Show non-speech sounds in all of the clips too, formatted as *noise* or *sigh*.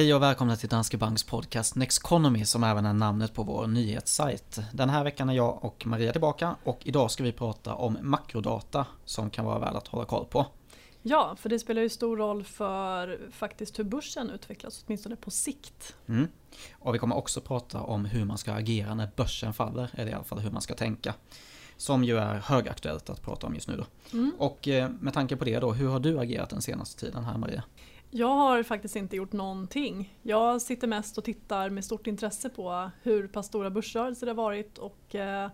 Hej och välkomna till Danske Banks podcast Nexconomy som även är namnet på vår nyhetssajt. Den här veckan är jag och Maria tillbaka och idag ska vi prata om makrodata som kan vara värd att hålla koll på. Ja, för det spelar ju stor roll för faktiskt hur börsen utvecklas, åtminstone på sikt. Mm. Och vi kommer också prata om hur man ska agera när börsen faller, eller i alla fall hur man ska tänka. Som ju är högaktuellt att prata om just nu. Mm. Och eh, med tanke på det då, hur har du agerat den senaste tiden här Maria? Jag har faktiskt inte gjort någonting. Jag sitter mest och tittar med stort intresse på hur pass stora börsrörelser det har varit och eh,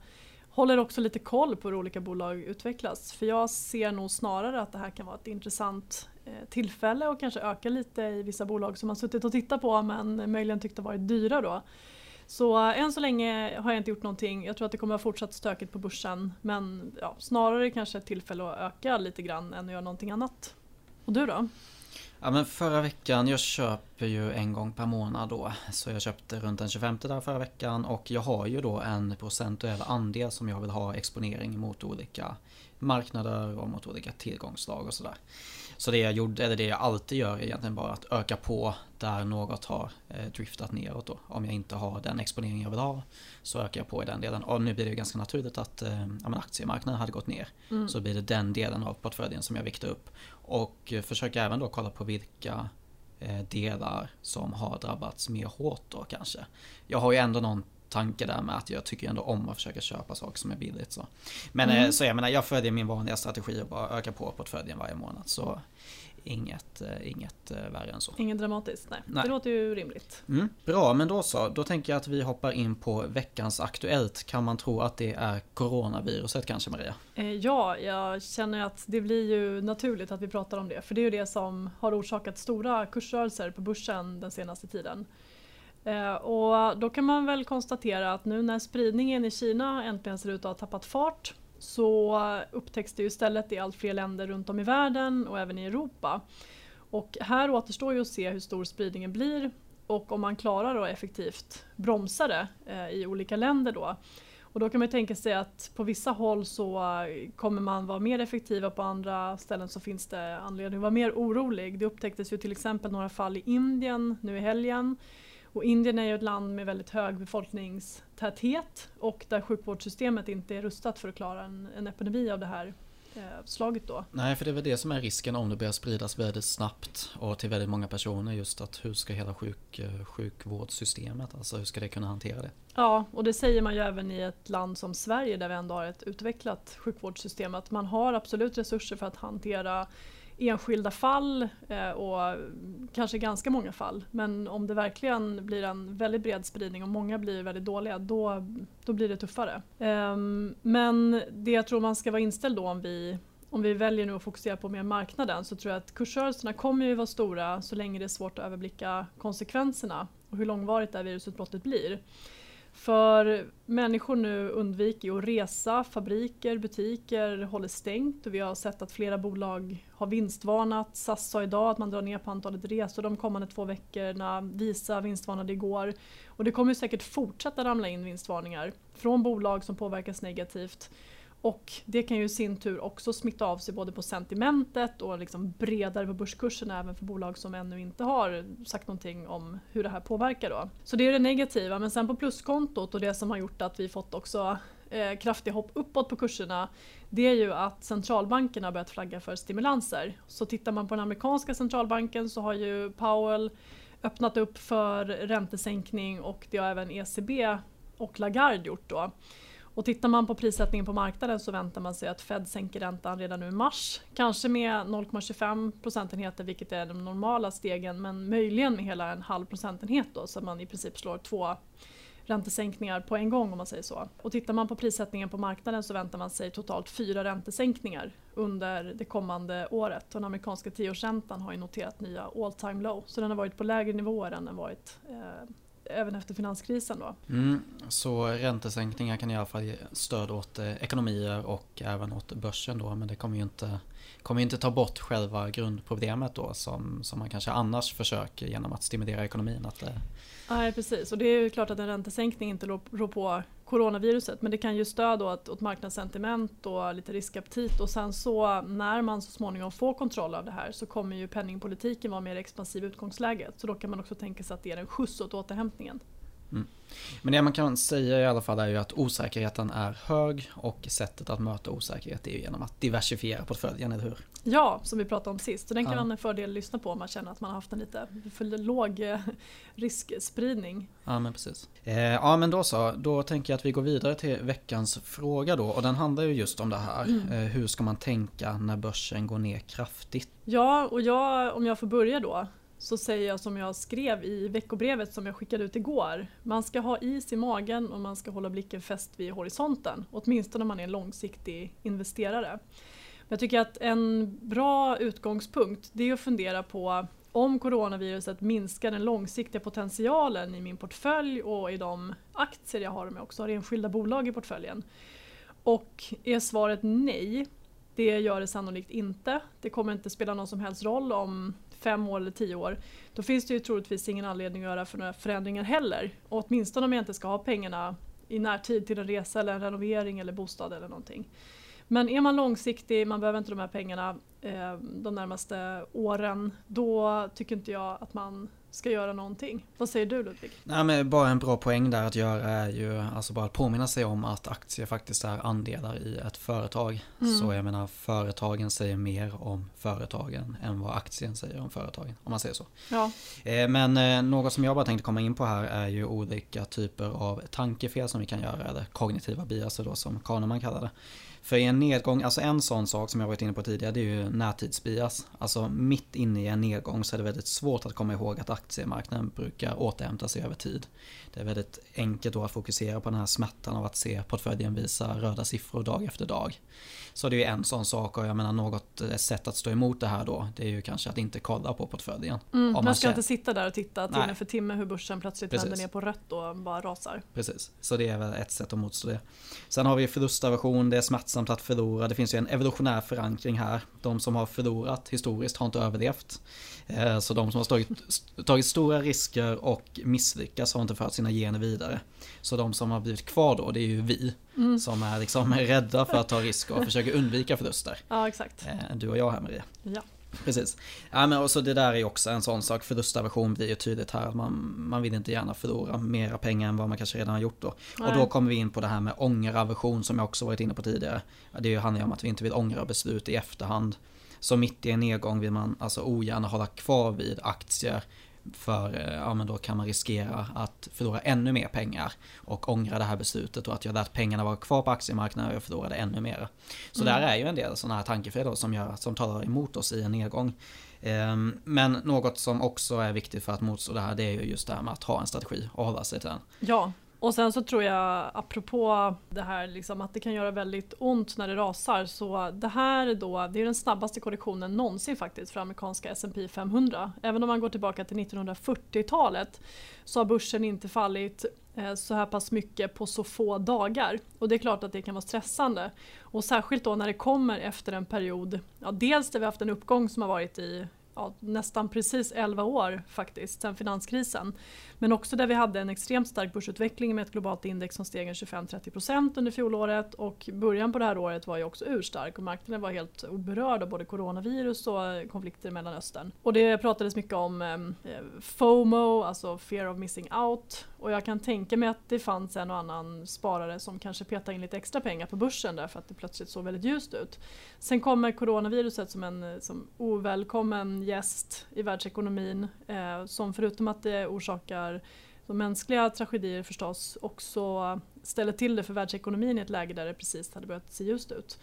håller också lite koll på hur olika bolag utvecklas. För jag ser nog snarare att det här kan vara ett intressant eh, tillfälle och kanske öka lite i vissa bolag som man suttit och tittat på men möjligen tyckte varit dyra då. Så eh, än så länge har jag inte gjort någonting. Jag tror att det kommer att vara fortsatt stökigt på börsen men ja, snarare kanske ett tillfälle att öka lite grann än att göra någonting annat. Och du då? Ja men förra veckan, jag köper ju en gång per månad då. Så jag köpte runt den 25 där förra veckan och jag har ju då en procentuell andel som jag vill ha exponering mot olika marknader och mot olika tillgångsslag och sådär. Så det jag gjorde, eller det jag alltid gör är egentligen bara att öka på där något har eh, driftat neråt då. Om jag inte har den exponering jag vill ha så ökar jag på i den delen. Och nu blir det ganska naturligt att eh, aktiemarknaden hade gått ner. Mm. Så blir det den delen av portföljen som jag viktar upp. Och eh, försöker även då kolla på vilka eh, delar som har drabbats mer hårt då kanske. Jag har ju ändå någon tanke där med att jag tycker ändå om att försöka köpa saker som är billigt. Så. Men mm. så jag menar, jag följer min vanliga strategi och bara ökar på portföljen varje månad. Så inget, eh, inget eh, värre än så. Inget dramatiskt, nej. nej. Det låter ju rimligt. Mm, bra, men då så. Då tänker jag att vi hoppar in på veckans Aktuellt. Kan man tro att det är coronaviruset kanske Maria? Ja, jag känner att det blir ju naturligt att vi pratar om det. För det är ju det som har orsakat stora kursrörelser på börsen den senaste tiden. Eh, och då kan man väl konstatera att nu när spridningen i Kina äntligen ser ut att ha tappat fart så upptäcks det ju istället i allt fler länder runt om i världen och även i Europa. Och här återstår ju att se hur stor spridningen blir och om man klarar att effektivt bromsa det eh, i olika länder då. Och då kan man tänka sig att på vissa håll så kommer man vara mer effektiva, på andra ställen så finns det anledning att vara mer orolig. Det upptäcktes ju till exempel några fall i Indien nu i helgen och Indien är ju ett land med väldigt hög befolkningstäthet och där sjukvårdssystemet inte är rustat för att klara en, en epidemi av det här eh, slaget då. Nej, för det är väl det som är risken om det börjar spridas väldigt snabbt och till väldigt många personer. Just att hur ska hela sjuk, eh, sjukvårdssystemet, alltså hur ska det kunna hantera det? Ja, och det säger man ju även i ett land som Sverige där vi ändå har ett utvecklat sjukvårdssystem. Att man har absolut resurser för att hantera enskilda fall eh, och kanske ganska många fall. Men om det verkligen blir en väldigt bred spridning och många blir väldigt dåliga då, då blir det tuffare. Ehm, men det jag tror man ska vara inställd då om vi om vi väljer nu att fokusera på mer marknaden så tror jag att kursrörelserna kommer ju vara stora så länge det är svårt att överblicka konsekvenserna och hur långvarigt det här virusutbrottet blir. För människor nu undviker att resa, fabriker, butiker håller stängt och vi har sett att flera bolag har vinstvarnat. SAS sa idag att man drar ner på antalet resor de kommande två veckorna. Visa vinstvarnade igår. Och det kommer säkert fortsätta ramla in vinstvarningar från bolag som påverkas negativt. Och det kan ju i sin tur också smitta av sig både på sentimentet och liksom bredare på börskursen även för bolag som ännu inte har sagt någonting om hur det här påverkar. Då. Så det är det negativa men sen på pluskontot och det som har gjort att vi fått också eh, kraftiga hopp uppåt på kurserna det är ju att centralbankerna har börjat flagga för stimulanser. Så tittar man på den amerikanska centralbanken så har ju Powell öppnat upp för räntesänkning och det har även ECB och Lagarde gjort då. Och tittar man på prissättningen på marknaden så väntar man sig att Fed sänker räntan redan nu i mars. Kanske med 0,25 procentenheter vilket är de normala stegen men möjligen med hela en halv procentenhet då så att man i princip slår två räntesänkningar på en gång om man säger så. Och tittar man på prissättningen på marknaden så väntar man sig totalt fyra räntesänkningar under det kommande året. Och den amerikanska tioårsräntan har ju noterat nya all time low så den har varit på lägre nivåer än den varit eh, även efter finanskrisen. Då. Mm, så räntesänkningar kan i alla fall ge stöd åt eh, ekonomier och även åt börsen då men det kommer ju inte, kommer inte ta bort själva grundproblemet då som, som man kanske annars försöker genom att stimulera ekonomin. Att, eh, Nej precis och det är ju klart att en räntesänkning inte rår på coronaviruset men det kan ju stöd åt, åt marknadssentiment och lite riskaptit och sen så när man så småningom får kontroll av det här så kommer ju penningpolitiken vara mer expansiv i utgångsläget så då kan man också tänka sig att det är en skjuts åt återhämtningen. Mm. Men det man kan säga i alla fall är ju att osäkerheten är hög och sättet att möta osäkerhet är genom att diversifiera portföljen, eller hur? Ja, som vi pratade om sist. Så den kan ja. vara en fördel att lyssna på om man känner att man har haft en lite för låg eh, riskspridning. Ja, men precis. Eh, ja, men då så. Då tänker jag att vi går vidare till veckans fråga då. Och den handlar ju just om det här. Mm. Eh, hur ska man tänka när börsen går ner kraftigt? Ja, och jag, om jag får börja då så säger jag som jag skrev i veckobrevet som jag skickade ut igår. Man ska ha is i magen och man ska hålla blicken fäst vid horisonten. Åtminstone om man är en långsiktig investerare. Jag tycker att en bra utgångspunkt det är att fundera på om coronaviruset minskar den långsiktiga potentialen i min portfölj och i de aktier jag har, om jag också har enskilda bolag i portföljen. Och är svaret nej, det gör det sannolikt inte. Det kommer inte spela någon som helst roll om fem år eller tio år, då finns det ju troligtvis ingen anledning att göra för några förändringar heller. Och åtminstone om jag inte ska ha pengarna i närtid till en resa eller en renovering eller bostad eller någonting. Men är man långsiktig, man behöver inte de här pengarna eh, de närmaste åren, då tycker inte jag att man ska göra någonting. Vad säger du Ludvig? Nej, men bara en bra poäng där att göra är ju alltså bara att påminna sig om att aktier faktiskt är andelar i ett företag. Mm. Så jag menar företagen säger mer om företagen än vad aktien säger om företagen. Om man säger så. Ja. Eh, men eh, något som jag bara tänkte komma in på här är ju olika typer av tankefel som vi kan göra. Eller kognitiva biaser då som Kahneman kallar det. För i en nedgång, alltså en sån sak som jag varit inne på tidigare det är ju närtidsbias. Alltså mitt inne i en nedgång så är det väldigt svårt att komma ihåg att aktiemarknaden brukar återhämta sig över tid. Det är väldigt enkelt då att fokusera på den här smärtan av att se portföljen visa röda siffror dag efter dag. Så det är ju en sån sak och jag menar något sätt att stå emot det här då det är ju kanske att inte kolla på portföljen. Mm, man, man ska inte sitta där och titta timme Nej. för timme hur börsen plötsligt Precis. vänder ner på rött och bara rasar. Precis, så det är väl ett sätt att motstå det. Sen har vi förlustaversion, det är smärtsamt att förlora. Det finns ju en evolutionär förankring här. De som har förlorat historiskt har inte överlevt. Eh, så de som har tagit, tagit stora risker och misslyckats har inte fört sina gener vidare. Så de som har blivit kvar då, det är ju vi. Mm. Som är liksom *laughs* rädda för att ta risker och försöker undvika förluster. *laughs* Ja, exakt. Eh, du och jag här Maria. Ja. Precis. Ja, men också det där är också en sån sak. Förlustaversion blir ju tydligt här. Man, man vill inte gärna förlora mera pengar än vad man kanske redan har gjort då. Nej. Och då kommer vi in på det här med ångeraversion som jag också varit inne på tidigare. Det handlar ju om att vi inte vill ångra beslut i efterhand. Så mitt i en nedgång vill man alltså ogärna hålla kvar vid aktier för eh, ja, men då kan man riskera att förlora ännu mer pengar och ångra det här beslutet och att jag lät pengarna vara kvar på aktiemarknaden och jag förlorade ännu mer. Så mm. där är ju en del sådana här tankefel som, gör, som talar emot oss i en nedgång. Ehm, men något som också är viktigt för att motstå det här det är ju just det här med att ha en strategi och hålla sig till den. Ja, och sen så tror jag, apropå det här liksom, att det kan göra väldigt ont när det rasar, så det här då, det är den snabbaste korrektionen någonsin faktiskt för amerikanska S&P 500. Även om man går tillbaka till 1940-talet så har börsen inte fallit eh, så här pass mycket på så få dagar. Och det är klart att det kan vara stressande. Och särskilt då när det kommer efter en period, ja, dels där vi haft en uppgång som har varit i ja, nästan precis 11 år faktiskt, sedan finanskrisen. Men också där vi hade en extremt stark börsutveckling med ett globalt index som steg 25-30% under fjolåret och början på det här året var ju också urstark och marknaden var helt oberörd av både coronavirus och konflikter i Mellanöstern. Och det pratades mycket om eh, eh FOMO, alltså fear of missing out och jag kan tänka mig att det fanns en och annan sparare som kanske petade in lite extra pengar på börsen därför att det plötsligt såg väldigt ljust ut. Sen kommer coronaviruset som en som ovälkommen gäst i världsekonomin eh, som förutom att det orsakar de mänskliga tragedier förstås också ställer till det för världsekonomin i ett läge där det precis hade börjat se ljust ut.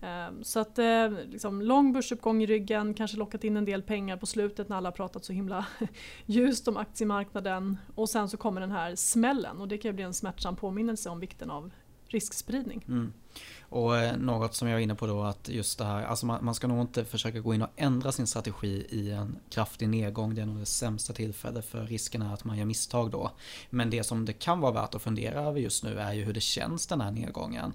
Ehm, så att eh, liksom, lång börsuppgång i ryggen, kanske lockat in en del pengar på slutet när alla pratat så himla *laughs* ljust om aktiemarknaden. Och sen så kommer den här smällen och det kan ju bli en smärtsam påminnelse om vikten av riskspridning. Mm. Och eh, något som jag är inne på då att just det här, alltså man, man, ska nog inte försöka gå in och ändra sin strategi i en kraftig nedgång. Det är nog det sämsta tillfället för risken är att man gör misstag då. Men det som det kan vara värt att fundera över just nu är ju hur det känns den här nedgången.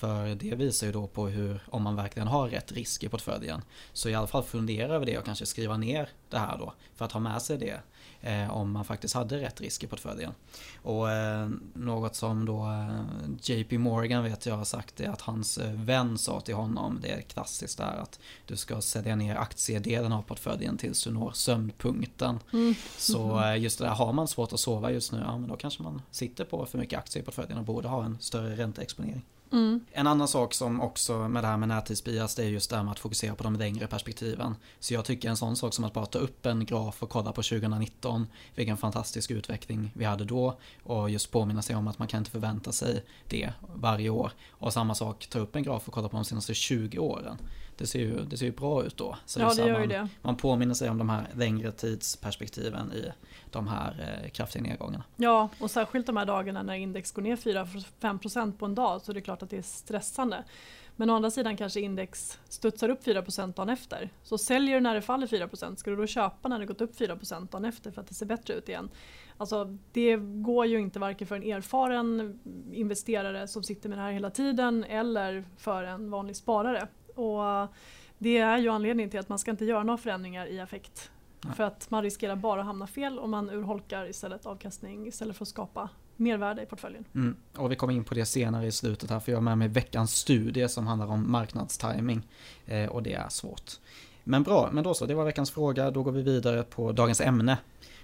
För det visar ju då på hur, om man verkligen har rätt risk i portföljen. Så i alla fall fundera över det och kanske skriva ner det här då. För att ha med sig det eh, om man faktiskt hade rätt risk i portföljen. Och eh, något som då eh, JP Morgan vet jag har sagt är att hans eh, vän sa till honom, det är klassiskt där att du ska sälja ner aktiedelen av portföljen tills du når sömnpunkten. Mm. Så eh, just det där, har man svårt att sova just nu, ja men då kanske man sitter på för mycket aktier i portföljen och borde ha en större ränteexponering. Mm. En annan sak som också med det här med närtidsbias det är just det här med att fokusera på de längre perspektiven. Så jag tycker en sån sak som att bara ta upp en graf och kolla på 2019, vilken fantastisk utveckling vi hade då och just påminna sig om att man kan inte förvänta sig det varje år. Och samma sak, ta upp en graf och kolla på de senaste 20 åren det ser ju, det ser ju bra ut då. Så ja, det gör man, det. man påminner sig om de här längre tidsperspektiven i de här eh, kraftiga nedgångarna. Ja, och särskilt de här dagarna när index går ner 4-5% på en dag så det är klart att det är stressande. Men å andra sidan kanske index studsar upp 4% dagen efter. Så säljer du när det faller 4%, ska du då köpa när det gått upp 4% dagen efter för att det ser bättre ut igen? Alltså, det går ju inte varken för en erfaren investerare som sitter med det här hela tiden eller för en vanlig sparare. Och det är ju anledningen till att man ska inte göra några förändringar i affekt. Nej. För att man riskerar bara att hamna fel och man urholkar istället avkastning istället för att skapa mervärde i portföljen. Mm. Och vi kommer in på det senare i slutet här för jag har med mig veckans studie som handlar om marknadstiming. Eh, och det är svårt. Men bra, men då så, det var veckans fråga. Då går vi vidare på dagens ämne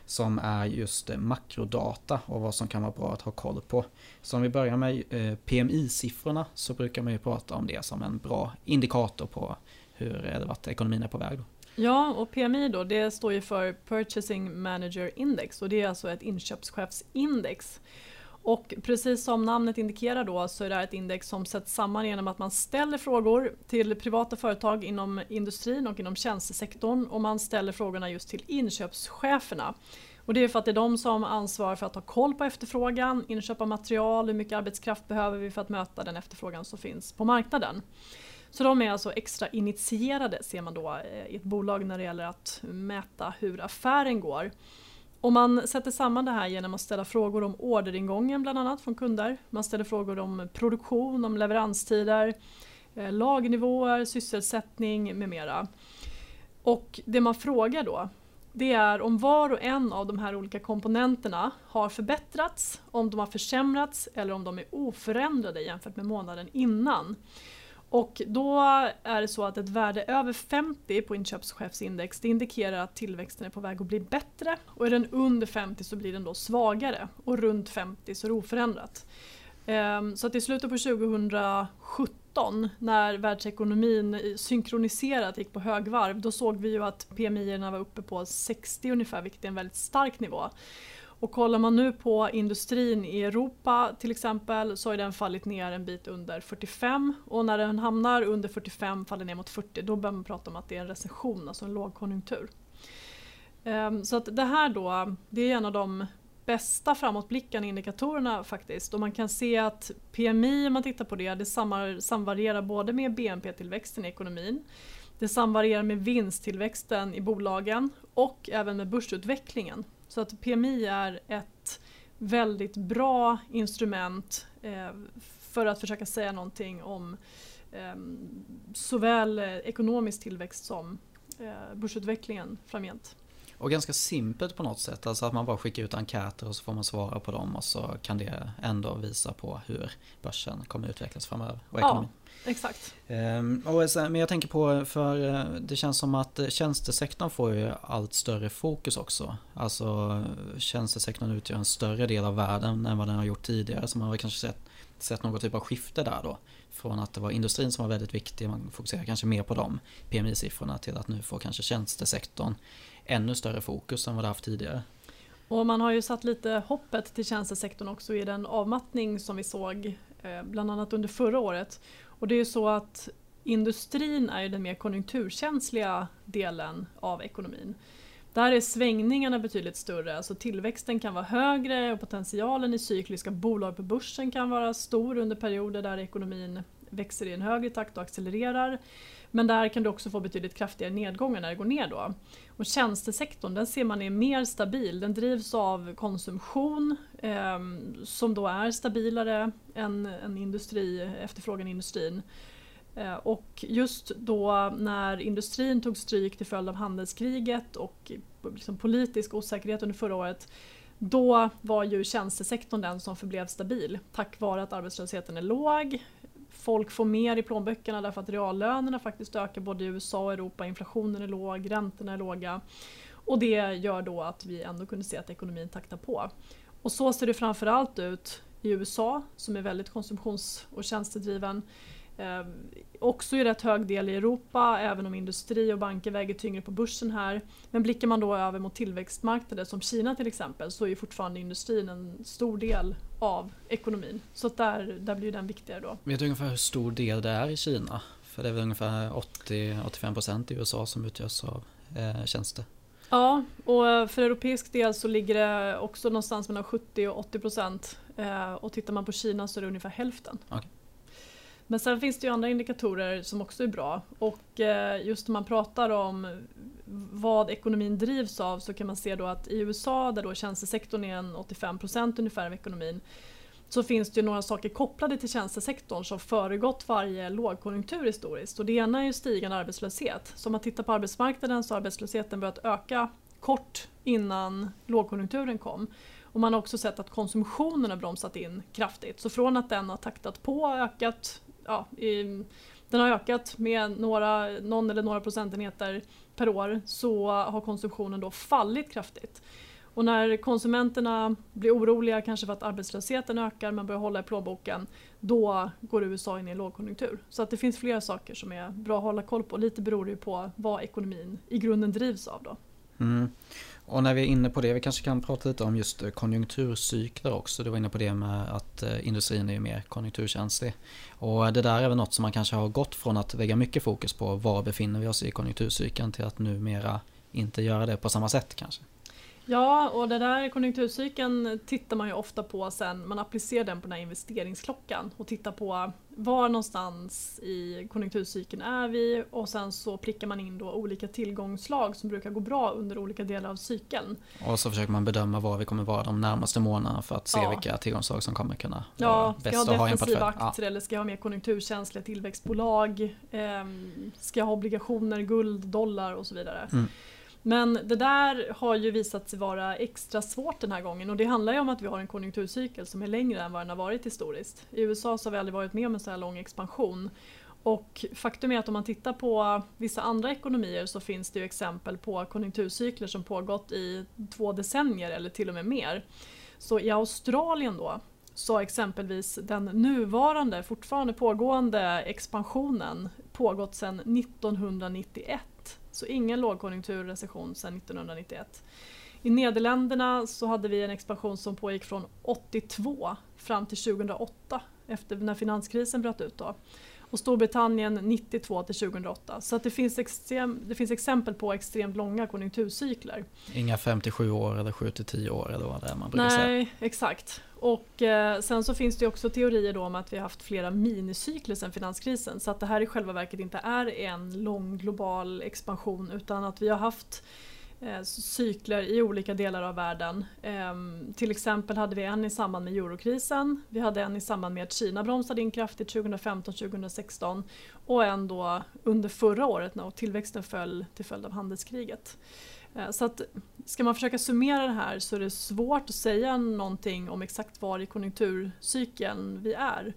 som är just eh, makrodata och vad som kan vara bra att ha koll på. Så om vi börjar med eh, PMI-siffrorna så brukar man ju prata om det som en bra indikator på hur eh, vart ekonomin är på väg. Då. Ja, och PMI då, det står ju för Purchasing Manager Index och det är alltså ett inköpschefsindex. Och precis som namnet indikerar då så är det här ett index som sätts samman genom att man ställer frågor till privata företag inom industrin och inom tjänstesektorn och man ställer frågorna just till inköpscheferna. Och det är för att det är de som ansvarar för att ha koll på efterfrågan, inköpa material, hur mycket arbetskraft behöver vi för att möta den efterfrågan som finns på marknaden. Så de är alltså extra initierade ser man då eh, i ett bolag när det gäller att mäta hur affären går. Och man sätter samman det här genom att ställa frågor om orderingången bland annat från kunder. Man ställer frågor om produktion, om leveranstider, eh, lagnivåer, sysselsättning med mera. Och det man frågar då det är om var och en av de här olika komponenterna har förbättrats, om de har försämrats eller om de är oförändrade jämfört med månaden innan. Och då är det så att ett värde över 50 på inköpschefsindex det indikerar att tillväxten är på väg att bli bättre. Och är den under 50 så blir den då svagare och runt 50 så är det oförändrat. Ehm, så att i slutet på 2017 när världsekonomin synkroniserat gick på högvarv då såg vi ju att PMI var uppe på 60 ungefär vilket är en väldigt stark nivå. Och kollar man nu på industrin i Europa till exempel så har den fallit ner en bit under 45 och när den hamnar under 45 faller ner mot 40 då börjar man prata om att det är en recession, alltså en lågkonjunktur. Ehm, så att det här då, det är en av de bästa framåtblickande indikatorerna faktiskt. Och man kan se att PMI, om man tittar på det, det samvarierar både med BNP-tillväxten i ekonomin, det samvarierar med vinsttillväxten i bolagen och även med börsutvecklingen. Så att PMI är ett väldigt bra instrument eh, för att försöka säga någonting om ehm, eh, såväl ekonomisk tillväxt som eh, börsutvecklingen framgent. Och ganska simpelt på något sätt, alltså att man bara skickar ut enkäter och så får man svara på dem och så kan det ändå visa på hur börsen kommer utvecklas framöver och ekonomin. Ja. Exakt. Ehm, och sen, men jag tänker på, för eh, det känns som att tjänstesektorn får ju allt större fokus också. Alltså tjänstesektorn utgör en större del av världen än vad den har gjort tidigare. Så man har kanske sett, sett någon typ av skifte där då. Från att det var industrin som var väldigt viktig, man fokuserar kanske mer på de PMI-siffrorna till att nu får kanske tjänstesektorn ännu större fokus än vad det haft tidigare. Och man har ju satt lite hoppet till tjänstesektorn också i den avmattning som vi såg eh, bland annat under förra året. Och det är ju så att industrin är den mer konjunkturkänsliga delen av ekonomin. Där är svängningarna betydligt större, alltså tillväxten kan vara högre och potentialen i cykliska bolag på börsen kan vara stor under perioder där ekonomin växer i en högre takt och accelererar. Men där kan du också få betydligt kraftigare nedgångar när det går ner då. Och tjänstesektorn den ser man är mer stabil. Den drivs av konsumtion eh, som då är stabilare än, än industri, efterfrågan i industrin. Eh, och just då när industrin tog stryk till följd av handelskriget och liksom politisk osäkerhet under förra året då var ju tjänstesektorn den som förblev stabil tack vare att arbetslösheten är låg. Folk får mer i plånböckerna därför att reallönerna faktiskt ökar både i USA och Europa. Inflationen är låg, räntorna är låga. Och det gör då att vi ändå kunde se att ekonomin taktar på. Och så ser det framförallt ut i USA som är väldigt konsumtions och tjänstedriven. Eh, också i rätt hög del i Europa, även om industri och banker väger tyngre på börsen här. Men blickar man då över mot tillväxtmarknader som Kina till exempel så är fortfarande industrin en stor del av ekonomin. Så där, där blir den viktigare då. Vet du ungefär hur stor del det är i Kina? För det är väl ungefär 80-85% i USA som utgörs av eh, tjänster. Ja, och för europeisk del så ligger det också någonstans mellan 70 och 80 procent. Eh, och tittar man på Kina så är det ungefär hälften. Okay. Men sen finns det ju andra indikatorer som också är bra. Och eh, just när man pratar om vad ekonomin drivs av så kan man se då att i USA där då tjänstesektorn är en 85% ungefär av ekonomin så finns det ju några saker kopplade till tjänstesektorn som föregått varje lågkonjunktur historiskt. Och det ena är ju stigande arbetslöshet. Så om man tittar på arbetsmarknaden så har arbetslösheten börjat öka kort innan lågkonjunkturen kom. Och man har också sett att konsumtionen har bromsat in kraftigt. Så från att den har taktat på och ökat ja, i, den har ökat med några, någon eller några procentenheter per år så har konsumtionen då fallit kraftigt. Och när konsumenterna blir oroliga kanske för att arbetslösheten ökar, man börjar hålla i plånboken, då går USA in i en lågkonjunktur. Så att det finns flera saker som är bra att hålla koll på. Lite beror det ju på vad ekonomin i grunden drivs av. Då. Mm. Och när vi är inne på det, vi kanske kan prata lite om just eh, konjunkturcykler också. Du var inne på det med att eh, industrin är mer konjunkturkänslig. Och eh, det där är väl något som man kanske har gått från att lägga mycket fokus på var befinner vi oss i konjunkturcykeln till att numera inte göra det på samma sätt kanske. Ja, och det där konjunkturcykeln tittar man ju ofta på sen. Man applicerar den på den här investeringsklockan och tittar på var någonstans i konjunkturcykeln är vi och sen så prickar man in då olika tillgångslag som brukar gå bra under olika delar av cykeln. Och så försöker man bedöma var vi kommer vara de närmaste månaderna för att se ja. vilka tillgångslag som kommer kunna ja, vara bäst. Ska jag ha defensiva aktier ja. eller ska jag ha mer konjunkturkänsliga tillväxtbolag? Eh, ska jag ha obligationer, guld, dollar och så vidare. Mm. Men det där har ju visat sig vara extra svårt den här gången och det handlar ju om att vi har en konjunkturcykel som är längre än vad den har varit historiskt. I USA så har vi aldrig varit med om en så här lång expansion. Och faktum är att om man tittar på vissa andra ekonomier så finns det ju exempel på konjunkturcykler som pågått i två decennier eller till och med mer. Så i Australien då så har exempelvis den nuvarande, fortfarande pågående expansionen pågått sedan 1991 så ingen lågkonjunktur och recession sedan 1991. I Nederländerna så hade vi en expansion som pågick från 82 fram till 2008 efter när finanskrisen bröt ut. Då. Och Storbritannien 92 till 2008. Så att det, finns extrem, det finns exempel på extremt långa konjunkturcykler. Inga 57 år eller 7 till 10 år eller vad det är man brukar Nej, säga. Nej, exakt. Och eh, sen så finns det också teorier då om att vi har haft flera minicykler sedan finanskrisen. Så att det här i själva verket inte är en lång global expansion utan att vi har haft Eh, cykler i olika delar av världen. Ehm, till exempel hade vi en i samband med eurokrisen, vi hade en i samband med att Kina bromsade in kraftigt 2015-2016 och en då under förra året när tillväxten föll till följd av handelskriget. Eh, så att ska man försöka summera det här så är det svårt att säga någonting om exakt var i konjunkturcykeln vi är.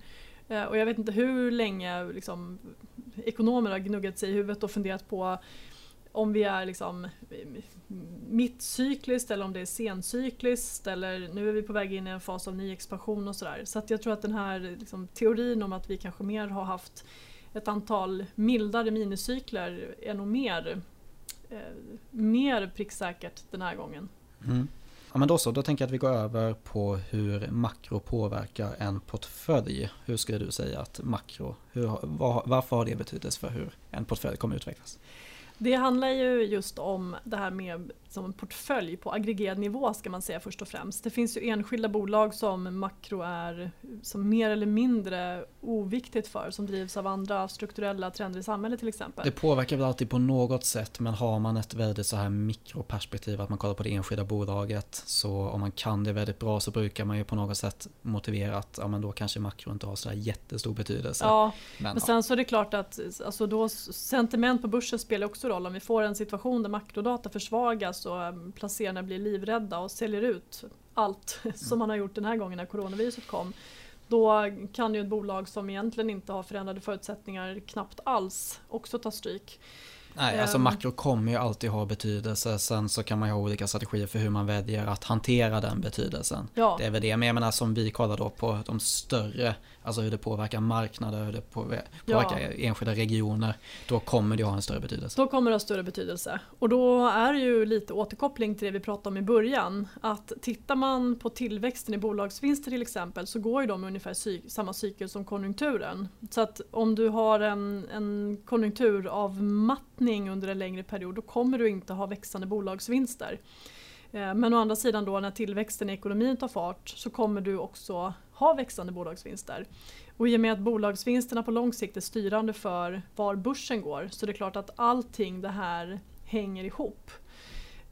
Eh, och jag vet inte hur länge liksom, ekonomer har gnuggat sig i huvudet och funderat på om vi är liksom eh, mittcykliskt eller om det är sencykliskt eller nu är vi på väg in i en fas av ny expansion och sådär. Så att jag tror att den här liksom, teorin om att vi kanske mer har haft ett antal mildare minicykler är nog mer eh, mer pricksäkert den här gången. Mm. Ja men då så, då tänker jag att vi går över på hur makro påverkar en portfölj. Hur skulle du säga att makro, hur, var, varför har det betydelse för hur en portfölj kommer utvecklas? Det handlar ju just om det här med som en portfölj på aggregerad nivå ska man säga först och främst. Det finns ju enskilda bolag som makro är som mer eller mindre oviktigt för som drivs av andra strukturella trender i samhället till exempel. Det påverkar väl alltid på något sätt men har man ett väldigt så här mikroperspektiv att man kollar på det enskilda bolaget så om man kan det väldigt bra så brukar man ju på något sätt motivera att ja, men då kanske makro inte har så jättestor betydelse. Ja, men, men sen ja. så är det klart att alltså då, sentiment på börsen spelar också roll. Om vi får en situation där makrodata försvagas um, placerarna blir livrädda och säljer ut allt *laughs* som man har gjort den här gången när coronaviruset kom. Då kan ju ett bolag som egentligen inte har förändrade förutsättningar knappt alls också ta stryk. Nej, alltså ehm. makro kommer ju alltid ha betydelse. Sen så kan man ju ha olika strategier för hur man väljer att hantera den betydelsen. Ja. Det är väl det. Men jag menar som vi kollar då på de större Alltså hur det påverkar marknader, hur det påverkar ja. enskilda regioner. Då kommer det ha en större betydelse. Då kommer det ha större betydelse. Och då är det ju lite återkoppling till det vi pratade om i början. Att tittar man på tillväxten i bolagsvinster till exempel så går ju de ungefär samma cykel som konjunkturen. Så att om du har en, en konjunkturavmattning under en längre period då kommer du inte ha växande bolagsvinster. Eh, men å andra sidan då när tillväxten i ekonomin tar fart så kommer du också ha växande bolagsvinster. Och i och med att bolagsvinsterna på lång sikt är styrande för var börsen går så är det klart att allting det här hänger ihop.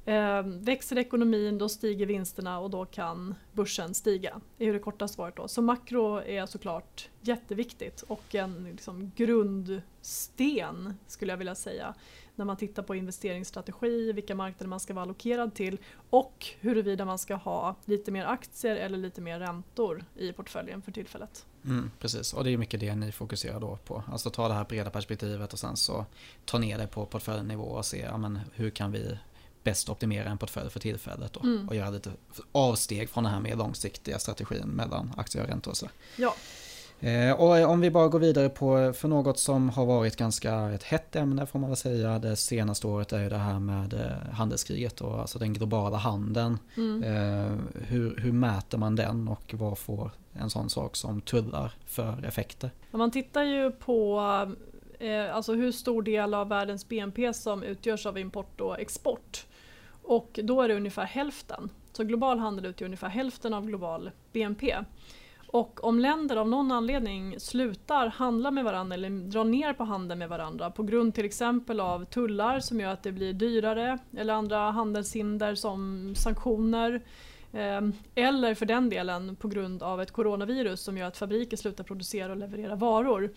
Eh, växer ekonomin då stiger vinsterna och då kan börsen stiga. Det är det korta svaret då. Så makro är såklart jätteviktigt och en liksom, grundsten skulle jag vilja säga när man tittar på investeringsstrategi, vilka marknader man ska vara allokerad till och huruvida man ska ha lite mer aktier eller lite mer räntor i portföljen för tillfället. Mm, precis, och det är mycket det ni fokuserar då på. Alltså ta det här breda perspektivet och sen så ta ner det på portföljnivå och se ja, men hur kan vi bäst optimera en portfölj för tillfället då, mm. och göra lite avsteg från den här mer långsiktiga strategin mellan aktier och räntor. Och så. Ja. Eh, och om vi bara går vidare på för något som har varit ganska ett hett ämne får man väl säga det senaste året är ju det här med eh, handelskriget och alltså den globala handeln. Mm. Eh, hur, hur mäter man den och vad får en sån sak som tullar för effekter? Man tittar ju på alltså hur stor del av världens BNP som utgörs av import och export. Och då är det ungefär hälften. Så global handel utgör ungefär hälften av global BNP. Och om länder av någon anledning slutar handla med varandra eller drar ner på handeln med varandra på grund till exempel av tullar som gör att det blir dyrare eller andra handelshinder som sanktioner ehm, eller för den delen på grund av ett coronavirus som gör att fabriker slutar producera och leverera varor.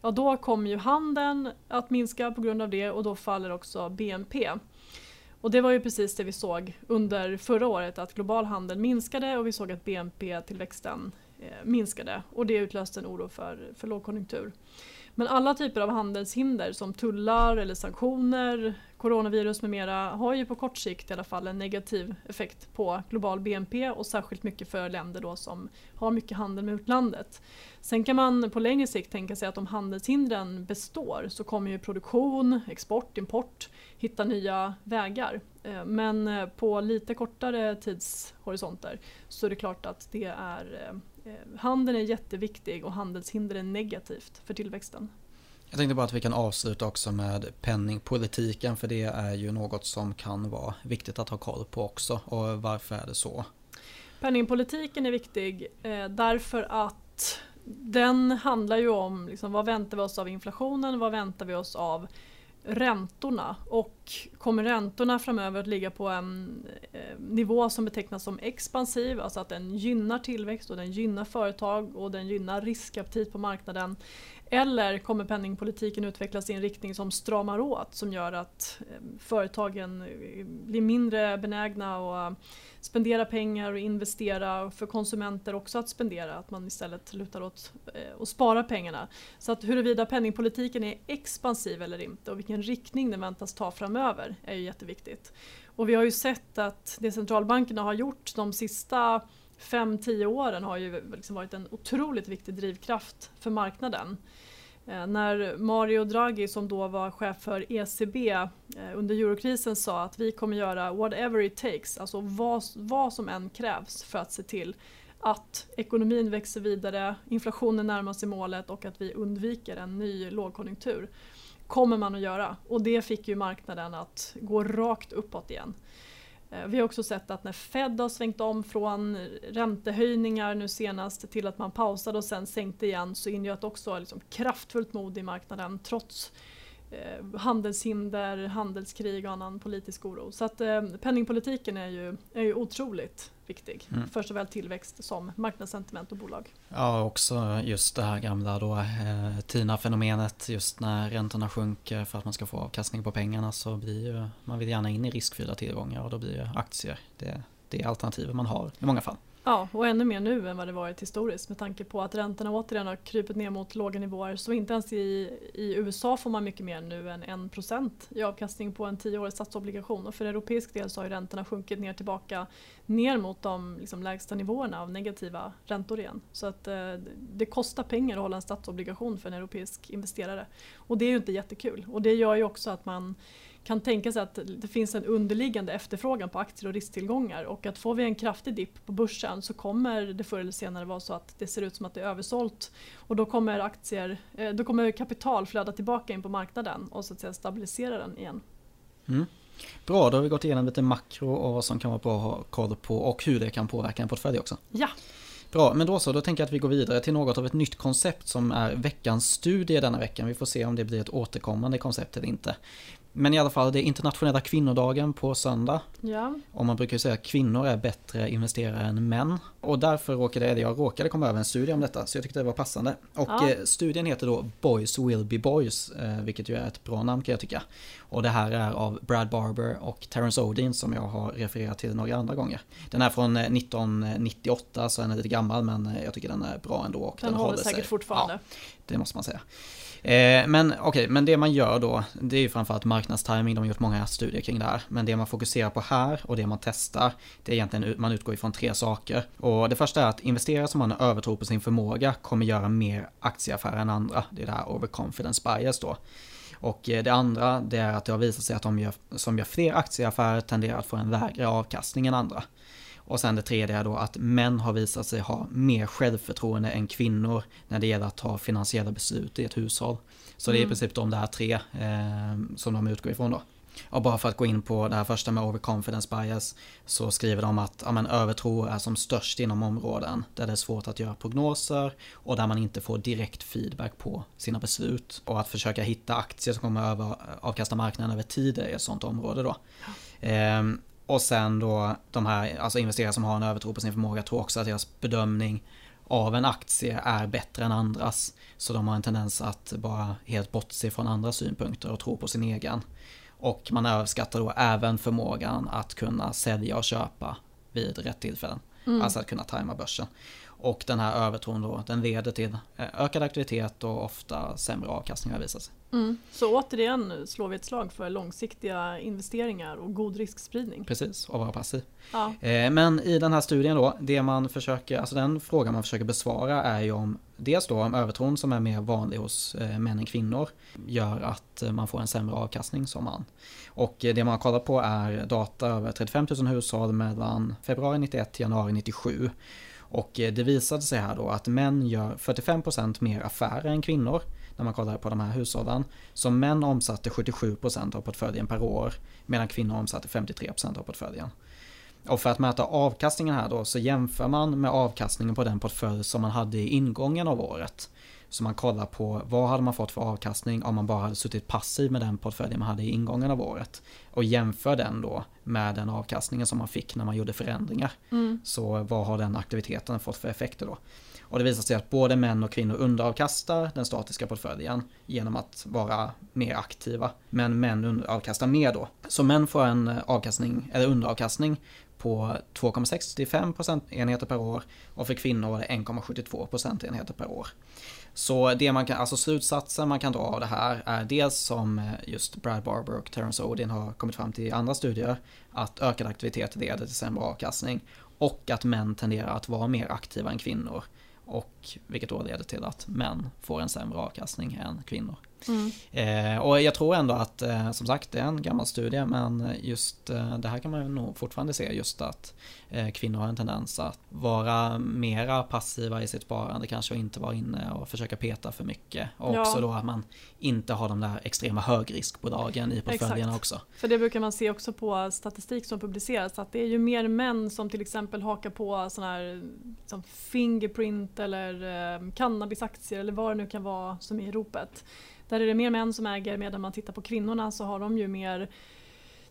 Ja, då kommer ju handeln att minska på grund av det och då faller också BNP. Och det var ju precis det vi såg under förra året att global handel minskade och vi såg att BNP-tillväxten Eh, minskade och det utlöste en oro för, för lågkonjunktur. Men alla typer av handelshinder som tullar eller sanktioner, coronavirus med mera har ju på kort sikt i alla fall en negativ effekt på global BNP och särskilt mycket för länder då som har mycket handel med utlandet. Sen kan man på längre sikt tänka sig att om handelshindren består så kommer ju produktion, export, import hitta nya vägar. Eh, men eh, på lite kortare tidshorisonter så är det klart att det är handeln är jätteviktig och handelshinder är negativt för tillväxten. Jag tänkte bara att vi kan avsluta också med penningpolitiken för det är ju något som kan vara viktigt att ha koll på också. Och varför är det så? Penningpolitiken är viktig eh, därför att den handlar ju om liksom, vad väntar vi oss av inflationen, vad väntar vi oss av räntorna och kommer räntorna framöver att ligga på en eh, nivå som betecknas som expansiv, alltså att den gynnar tillväxt och den gynnar företag och den gynnar riskaptit på marknaden. Eller kommer penningpolitiken utvecklas i en riktning som stramar åt som gör att eh, företagen eh, blir mindre benägna att spendera pengar och investera och för konsumenter också att spendera. Att man istället lutar åt eh, att spara pengarna. Så att huruvida penningpolitiken är expansiv eller inte och vilken riktning den väntas ta framöver är ju jätteviktigt. Och vi har ju sett att det centralbankerna har gjort de sista 5-10 åren har ju liksom varit en otroligt viktig drivkraft för marknaden. Eh, när Mario Draghi som då var chef för ECB eh, under eurokrisen sa att vi kommer göra whatever it takes, alltså vad, vad som än krävs för att se till att ekonomin växer vidare, inflationen närmar sig målet och att vi undviker en ny lågkonjunktur. kommer man att göra och det fick ju marknaden att gå rakt uppåt igen. Eh, vi har också sett att när Fed har svängt om från räntehöjningar nu senast till att man pausade och sen sänkte igen så ingör det också liksom kraftfullt mod i marknaden trots eh, handelshinder, handelskrig och annan politisk oro. Så att eh, penningpolitiken är ju, är ju otroligt viktig mm. för såväl tillväxt som marknadssentiment och bolag. Ja, också just det här gamla då eh, TINA-fenomenet just när räntorna sjunker för att man ska få avkastning på pengarna så blir ju, man vill gärna in i riskfyllda tillgångar och då blir ju aktier det, det alternativet man har i många fall. Ja, och ännu mer nu än vad det varit historiskt med tanke på att räntorna återigen har krypit ner mot låga nivåer. Så inte ens i, i USA får man mycket mer nu än 1% i avkastning på en 10-årig statsobligation. Och för europeisk del så har räntorna sjunkit ner tillbaka ner mot de liksom, lägsta nivåerna av negativa räntor igen. Så att eh, det kostar pengar att hålla en statsobligation för en europeisk investerare. Och det är ju inte jättekul. Och det gör ju också att man kan tänka sig att det finns en underliggande efterfrågan på aktier och risktillgångar och att får vi en kraftig dipp på börsen så kommer det förr eller senare vara så att det ser ut som att det är översålt och då kommer aktier, eh, då kommer kapital flöda tillbaka in på marknaden och så att säga stabilisera den igen. Mm. Bra, då har vi gått igenom lite makro och vad som kan vara bra att ha koll på och hur det kan påverka en portfölj också. Ja. Bra, men då så, då tänker jag att vi går vidare till något av ett nytt koncept som är veckans studie denna veckan. Vi får se om det blir ett återkommande koncept eller inte. Men i alla fall, det är internationella kvinnodagen på söndag. Ja. Och man brukar säga att kvinnor är bättre investerare än män. Och därför råkade jag råkade komma över en studie om detta, så jag tyckte det var passande. Och ja. Eh, studien heter då Boys Will Be Boys, eh, vilket ju är ett bra namn kan jag tycka. Och det här är av Brad Barber och Terence Odin som jag har refererat till några andra gånger. Den är från 1998, eh, så den är lite gammal, men jag tycker den är bra ändå. Och den, den håller säkert sig. fortfarande. Ja, det måste man säga. Eh, men okej, okay, men det man gör då, det är ju framförallt marknadstiming, de har gjort många studier kring det här. Men det man fokuserar på här och det man testar, det är egentligen, man utgår ifrån tre saker. Och det första är att investerare som har en övertro på sin förmåga kommer göra mer aktieaffärer än andra. Det är det här overconfidence bias då. Och eh, det andra, det är att det har visat sig att de gör, som gör fler aktieaffärer tenderar att få en lägre avkastning än andra. Och sen det tredje är då att män har visat sig ha mer självförtroende än kvinnor när det gäller att ta finansiella beslut i ett hushåll. Så det är i mm. princip de där tre eh, som de utgår ifrån då. Och bara för att gå in på det här första med overconfidence bias så skriver de att ja, men, övertro är som störst inom områden där det är svårt att göra prognoser och där man inte får direkt feedback på sina beslut. Och att försöka hitta aktier som kommer över, avkasta marknaden över tid är ett sånt område då. Ja. Ehm, och sen då de här alltså investerare som har en övertro på sin förmåga tror också att deras bedömning av en aktie är bättre än andras. Så de har en tendens att bara helt bortse från andra synpunkter och tro på sin egen. Och man överskattar då även förmågan att kunna sälja och köpa vid rätt tillfällen. Mm. Alltså att kunna tajma börsen. Och den här övertron då, den leder till eh, ökad aktivitet och ofta sämre avkastning har visat sig. Mm. Så återigen slår vi ett slag för långsiktiga investeringar och god riskspridning. Precis, och vara passiv. Ja. Eh, men i den här studien då, det man försöker, alltså den frågan man försöker besvara är ju om dels då om övertron som är mer vanlig hos eh, män än kvinnor gör att man får en sämre avkastning som man. Och det man har kollat på är data över 35 000 hushåll mellan februari 91 till januari 97. Och det visade sig här då att män gör 45% mer affärer än kvinnor när man kollar på de här hushållen. Så män omsatte 77% av portföljen per år medan kvinnor omsatte 53% av portföljen. Och för att mäta avkastningen här då så jämför man med avkastningen på den portfölj som man hade i ingången av året. Så man kollar på vad hade man fått för avkastning om man bara hade suttit passiv med den portföljen man hade i ingången av året. Och jämför den då med den avkastningen som man fick när man gjorde förändringar. Mm. Så vad har den aktiviteten fått för effekter då? Och det visar sig att både män och kvinnor underavkastar den statiska portföljen genom att vara mer aktiva. Men män underavkastar mer då. Så män får en avkastning, eller underavkastning på 2,65 procentenheter per år och för kvinnor var det 1,72 procentenheter per år. Så det man kan, alltså slutsatsen man kan dra av det här är dels som just Brad Barber och Terence Odin har kommit fram till i andra studier att ökad aktivitet leder till sämre avkastning och att män tenderar att vara mer aktiva än kvinnor och vilket då leder till att män får en sämre avkastning än kvinnor. Mm. Eh, och jag tror ändå att, eh, som sagt, det är en gammal studie, men just eh, det här kan man nog fortfarande se just att eh, kvinnor har en tendens att vara mera passiva i sitt sparande kanske och inte vara inne och försöka peta för mycket. Och ja. också då att man inte har de där extrema högriskbolagen i portföljerna också. För det brukar man se också på statistik som publiceras att det är ju mer män som till exempel hakar på sådana här som Fingerprint eller eh, cannabisaktier eller vad det nu kan vara som är i ropet. Där är det mer män som äger medan man tittar på kvinnorna så har de ju mer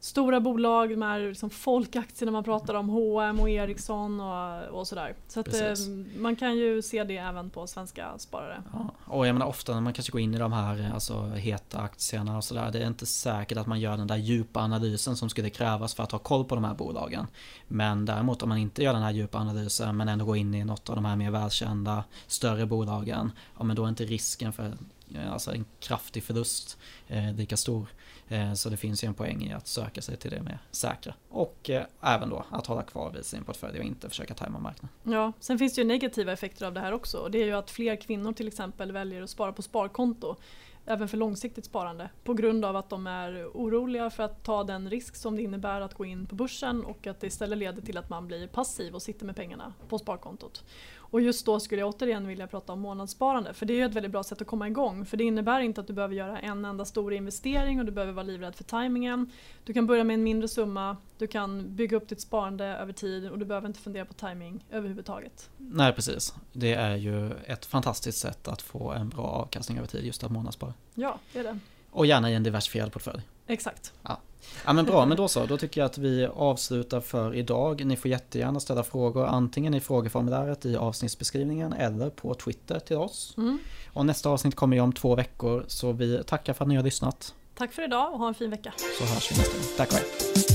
stora bolag, de här liksom folkaktierna man pratar om, H&M och Ericsson och, och sådär. Så att, eh, man kan ju se det även på svenska sparare. Ja, och jag menar ofta när man kanske går in i de här alltså, heta aktierna och sådär, det är inte säkert att man gör den där djupa analysen som skulle krävas för att ha koll på de här bolagen. Men däremot om man inte gör den här djupa analysen men ändå går in i något av de här mer välkända större bolagen, ja men då är inte risken för Eh, alltså en kraftig förlust eh, lika stor. Eh, så det finns ju en poäng i att söka sig till det mer säkra. Och eh, även då att hålla kvar vid sin portfölj och inte försöka tajma marknaden. Ja, sen finns det ju negativa effekter av det här också. Det är ju att fler kvinnor till exempel väljer att spara på sparkonto även för långsiktigt sparande på grund av att de är oroliga för att ta den risk som det innebär att gå in på börsen och att det istället leder till att man blir passiv och sitter med pengarna på sparkontot. Och just då skulle jag återigen vilja prata om månadssparande för det är ett väldigt bra sätt att komma igång för det innebär inte att du behöver göra en enda stor investering och du behöver vara livrädd för tajmingen. Du kan börja med en mindre summa, du kan bygga upp ditt sparande över tid och du behöver inte fundera på timing överhuvudtaget. Nej precis, det är ju ett fantastiskt sätt att få en bra avkastning över tid just att månadsspara. Ja, det är det. Och gärna i en diversifierad portfölj. Exakt. Ja. Ja men bra, men då så. Då tycker jag att vi avslutar för idag. Ni får jättegärna ställa frågor antingen i frågeformuläret i avsnittsbeskrivningen eller på Twitter till oss. Mm. Och nästa avsnitt kommer ju om två veckor så vi tackar för att ni har lyssnat. Tack för idag och ha en fin vecka. Så hörs vi nästa gång. Tack och hej.